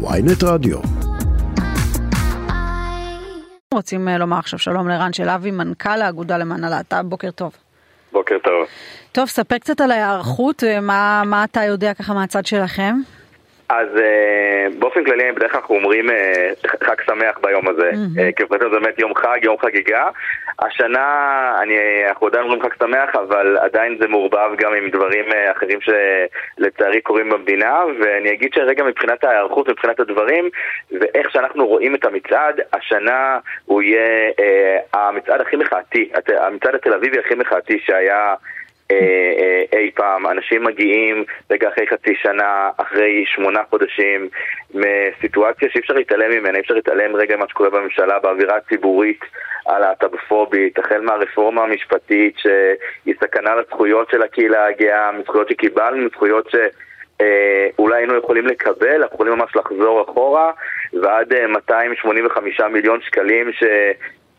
ויינט רדיו. רוצים אה, לומר עכשיו שלום לרן שלוי, מנכ"ל האגודה למען הלהט"ב, בוקר טוב. בוקר טוב. טוב, ספר קצת על ההיערכות, אה, מה, מה אתה יודע ככה מהצד שלכם? אז אה, באופן כללי בדרך כלל אנחנו אומרים אה, חג שמח ביום הזה, mm-hmm. כי מבחינתנו זה באמת יום חג, יום חגיגה. השנה אני, אנחנו עדיין אומרים חג שמח, אבל עדיין זה מעורבב גם עם דברים אחרים שלצערי קורים במדינה, ואני אגיד שרגע מבחינת ההיערכות, מבחינת הדברים, ואיך שאנחנו רואים את המצעד, השנה הוא יהיה אה, המצעד הכי מחאתי, המצעד התל אביבי הכי מחאתי שהיה אי פעם. אנשים מגיעים רגע אחרי חצי שנה, אחרי שמונה חודשים, מסיטואציה שאי אפשר להתעלם ממנה, אי אפשר להתעלם רגע ממה שקורה בממשלה, באווירה הציבורית הלהט"בופובית, החל מהרפורמה המשפטית שהיא סכנה לזכויות של הקהילה הגאה, מזכויות שקיבלנו, מזכויות ש... אה, אולי היינו יכולים לקבל, אנחנו יכולים ממש לחזור אחורה ועד 285 מיליון שקלים ש...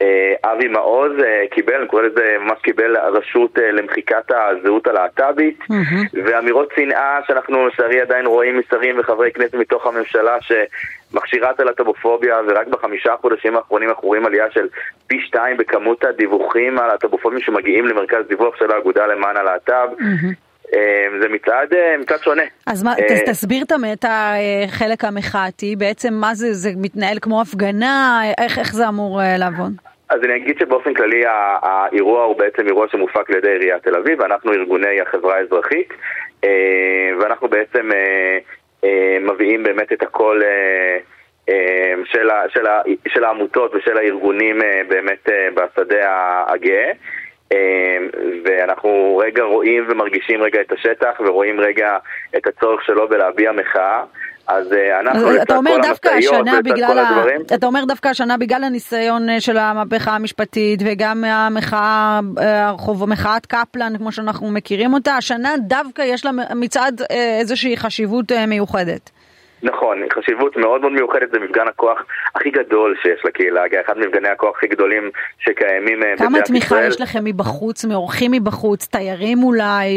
אה, אבי מעוז אה, קיבל, אני קורא לזה, ממש קיבל רשות אה, למחיקת הזהות הלהט"בית mm-hmm. ואמירות שנאה שאנחנו לצערי עדיין רואים משרים וחברי כנסת מתוך הממשלה שמכשירה את הלהט"בופוביה ורק בחמישה חודשים האחרונים אנחנו רואים עלייה של פי שתיים בכמות הדיווחים על הלהט"בופובים שמגיעים למרכז דיווח של האגודה למען הלהט"ב mm-hmm. זה מצעד, מצעד שונה. אז מה, תסביר את החלק המחאתי, בעצם מה זה, זה מתנהל כמו הפגנה, איך, איך זה אמור לעבוד? אז אני אגיד שבאופן כללי האירוע הוא בעצם אירוע שמופק על ידי עיריית תל אביב, ואנחנו ארגוני החברה האזרחית, אה, ואנחנו בעצם אה, אה, מביאים באמת את הכל של, של, של העמותות ושל הארגונים באמת בשדה הגאה. ואנחנו רגע רואים ומרגישים רגע את השטח ורואים רגע את הצורך שלו בלהביע מחאה. אז אה, אנחנו לצד כל המשאיות ולצד כל הדברים. אתה אומר דווקא השנה בגלל הניסיון אה, של המהפכה המשפטית וגם המחאה, אה, הרחוב, מחאת קפלן כמו שאנחנו מכירים אותה, השנה דווקא יש לה מצעד איזושהי חשיבות מיוחדת. נכון, חשיבות מאוד מאוד מיוחדת, זה מפגן הכוח הכי גדול שיש לקהילה, אחד ממפגני הכוח הכי גדולים שקיימים במדינת ישראל. כמה תמיכה יש לכם מבחוץ, מאורחים מבחוץ, תיירים אולי,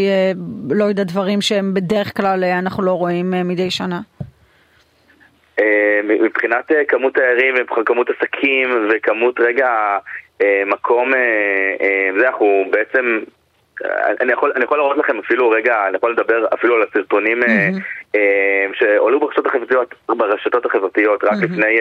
לא יודע, דברים שהם בדרך כלל אנחנו לא רואים מדי שנה? אה, מבחינת אה, כמות תיירים, כמות עסקים וכמות רגע אה, מקום, זה אנחנו בעצם אני יכול, אני יכול להראות לכם אפילו רגע, אני יכול לדבר אפילו על הסרטונים mm-hmm. שעלו ברשתות החברתיות, ברשתות החברתיות, רק mm-hmm. לפני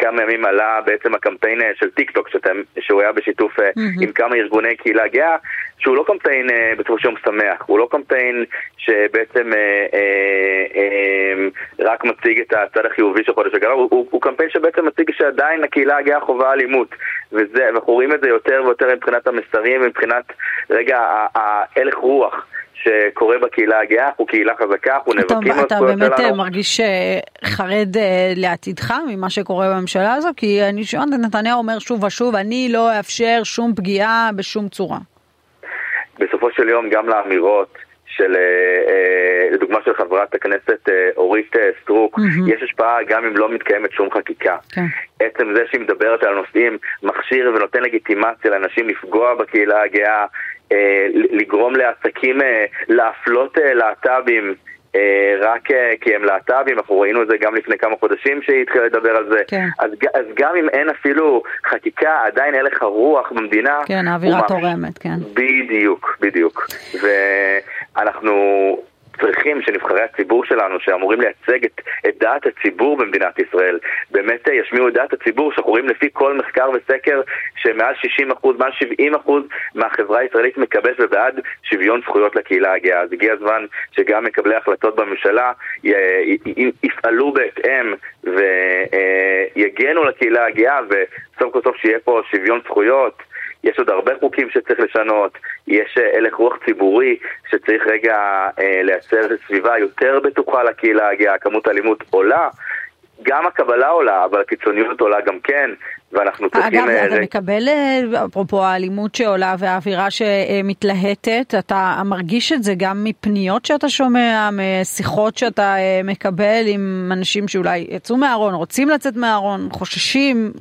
כמה ימים עלה בעצם הקמפיין אה, של טיק טוק, שאתם, שהוא היה בשיתוף mm-hmm. עם כמה ארגוני קהילה גאה, שהוא לא קמפיין בסופו של יום שמח, הוא לא קמפיין שבעצם אה, אה, אה, רק מציג את הצד החיובי של חודש הגרב, הוא, הוא, הוא קמפיין שבעצם מציג שעדיין הקהילה הגאה חווה אלימות, וזה, ואנחנו רואים את זה יותר ויותר מבחינת המסרים, מבחינת רגע ההלך רוח. שקורה בקהילה הגאה, אנחנו קהילה חזקה, אנחנו נאבקים על זכויות שלנו. אתה באמת מרגיש אה, חרד אה, לעתידך ממה שקורה בממשלה הזו? כי אני שומעת את נתניהו אומר שוב ושוב, אני לא אאפשר שום פגיעה בשום צורה. בסופו של יום גם לאמירות של, אה, לדוגמה של חברת הכנסת אורית סטרוק, mm-hmm. יש השפעה גם אם לא מתקיימת שום חקיקה. Okay. כן. עצם זה שהיא מדברת על נושאים, מכשיר ונותן לגיטימציה לאנשים לפגוע בקהילה הגאה, אה, לגרום לעסקים אה, להפלות אה, להט"בים רק כי הם להט"בים, אנחנו ראינו את זה גם לפני כמה חודשים שהיא התחילה לדבר על זה. כן. אז, אז גם אם אין אפילו חקיקה, עדיין הלך הרוח במדינה. כן, האווירה תורמת, כן. בדיוק, בדיוק. ואנחנו צריכים שנבחרי הציבור שלנו, שאמורים לייצג את, את דעת הציבור במדינת ישראל, באמת אה, ישמיעו את דעת הציבור, שאנחנו רואים לפי כל מחקר וסקר שמעל 60%, מעל 70% מהחברה הישראלית מקבלת ובעד שוויון זכויות לקהילה הגאה. אז הגיע הזמן שגם מקבלי החלטות בממשלה יפעלו בהתאם ויגנו לקהילה הגאה וסוף כל סוף שיהיה פה שוויון זכויות. יש עוד הרבה חוקים שצריך לשנות, יש אה, הלך רוח ציבורי שצריך רגע אה, לייצר סביבה יותר בטוחה לקהילה הגאה, כמות האלימות עולה. גם הקבלה עולה, אבל הקיצוניות עולה גם כן, ואנחנו צריכים... אגב, אה, אתה מקבל, אה, אפרופו האלימות שעולה והאווירה שמתלהטת, אתה מרגיש את זה גם מפניות שאתה שומע, משיחות שאתה מקבל עם אנשים שאולי יצאו מהארון, רוצים לצאת מהארון, חוששים?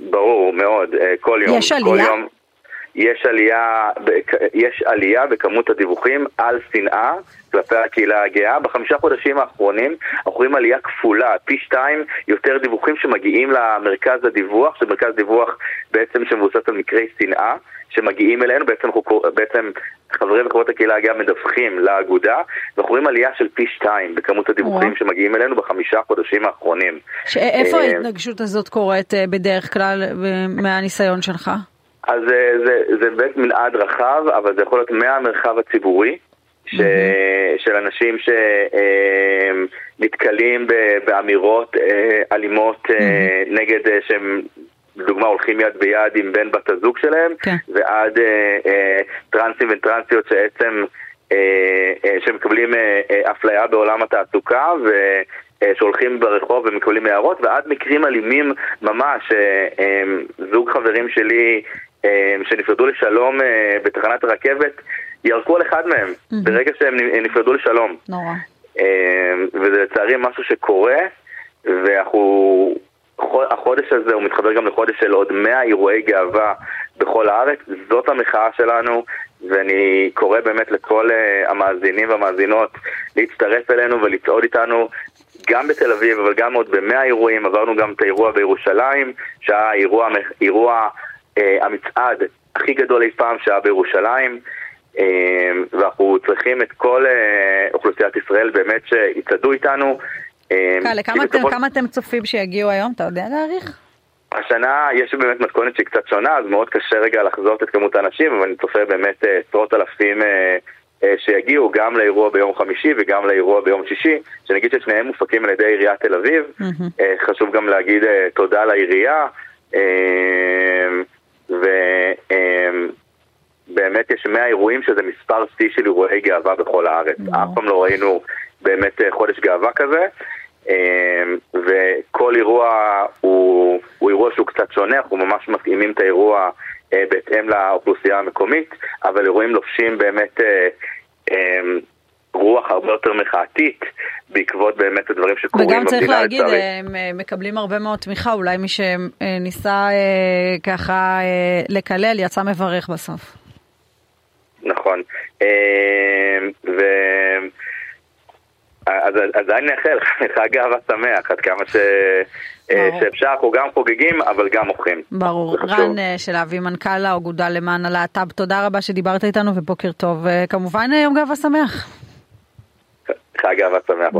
ברור, מאוד, כל יום. יש עלייה? יום, יש עלייה, יש עלייה בכמות הדיווחים על שנאה כלפי הקהילה הגאה. בחמישה חודשים האחרונים אנחנו רואים עלייה כפולה, פי שתיים יותר דיווחים שמגיעים למרכז הדיווח, שזה מרכז דיווח בעצם שמבוסס על מקרי שנאה. שמגיעים אלינו, בעצם, בעצם חברי וחברות הקהילה הגאה מדווחים לאגודה, ואנחנו רואים עלייה של פי שתיים בכמות הדיווחים שמגיעים אלינו בחמישה חודשים האחרונים. איפה אה, ההתנגשות הזאת קורית אה, בדרך כלל מהניסיון שלך? אז זה, זה, זה באמת מנעד רחב, אבל זה יכול להיות מהמרחב הציבורי, ש... mm-hmm. של אנשים שנתקלים אה, באמירות אלימות mm-hmm. נגד, שהם לדוגמה הולכים יד ביד עם בן בת הזוג שלהם, כן. ועד אה, אה, טרנסים וטרנסיות שבעצם אה, אה, שמקבלים אה, אה, אפליה בעולם התעסוקה ו... אה, שהולכים ברחוב ומקבלים הערות, ועד מקרים אלימים ממש, אה, אה, זוג חברים שלי שנפרדו לשלום בתחנת הרכבת, ירקו על אחד מהם, mm-hmm. ברגע שהם נפרדו לשלום. נורא. וזה לצערי משהו שקורה, ואנחנו החודש הזה הוא מתחבר גם לחודש של עוד 100 אירועי גאווה בכל הארץ, זאת המחאה שלנו ואני קורא באמת לכל המאזינים והמאזינות להצטרף אלינו ולצעוד איתנו גם בתל אביב אבל גם עוד במאה אירועים, עברנו גם את האירוע בירושלים שהיה אירוע, אירוע המצעד הכי גדול אי פעם שהיה בירושלים uh, ואנחנו צריכים את כל uh, אוכלוסיית ישראל באמת שיצעדו איתנו קל, כמה אתם, כמה אתם צופים שיגיעו היום? אתה יודע להעריך? השנה יש באמת מתכונת שהיא קצת שונה, אז מאוד קשה רגע לחזות את כמות האנשים, אבל אני צופה באמת אה, עשרות אלפים אה, אה, שיגיעו גם לאירוע ביום חמישי וגם לאירוע ביום שישי, שנגיד ששניהם מופקים על ידי עיריית תל אביב. Mm-hmm. חשוב גם להגיד תודה לעירייה, ובאמת יש 100 אירועים שזה מספר שיא של אירועי גאווה בכל הארץ. אף פעם לא ראינו באמת חודש גאווה כזה. אמ, וכל אירוע הוא, הוא אירוע שהוא קצת שונה, אנחנו ממש מתאימים את האירוע אה, בהתאם לאוכלוסייה המקומית, אבל אירועים לובשים באמת אה, אמ, רוח הרבה יותר מחאתית בעקבות באמת הדברים שקורים במדינה. וגם צריך להגיד, הם אה, מקבלים הרבה מאוד תמיכה, אולי מי שניסה ככה לקלל יצא מברך בסוף. נכון. אמ, ו... אז עדיין נאחל חג אהבה שמח, עד כמה ש... אה, שאפשר, אנחנו גם חוגגים, אבל גם מוחים. ברור. רן אה, של אבי, מנכ"ל האגודה למען הלהט"ב, תודה רבה שדיברת איתנו ובוקר טוב. אה, כמובן יום גאווה שמח. חג אהבה שמח,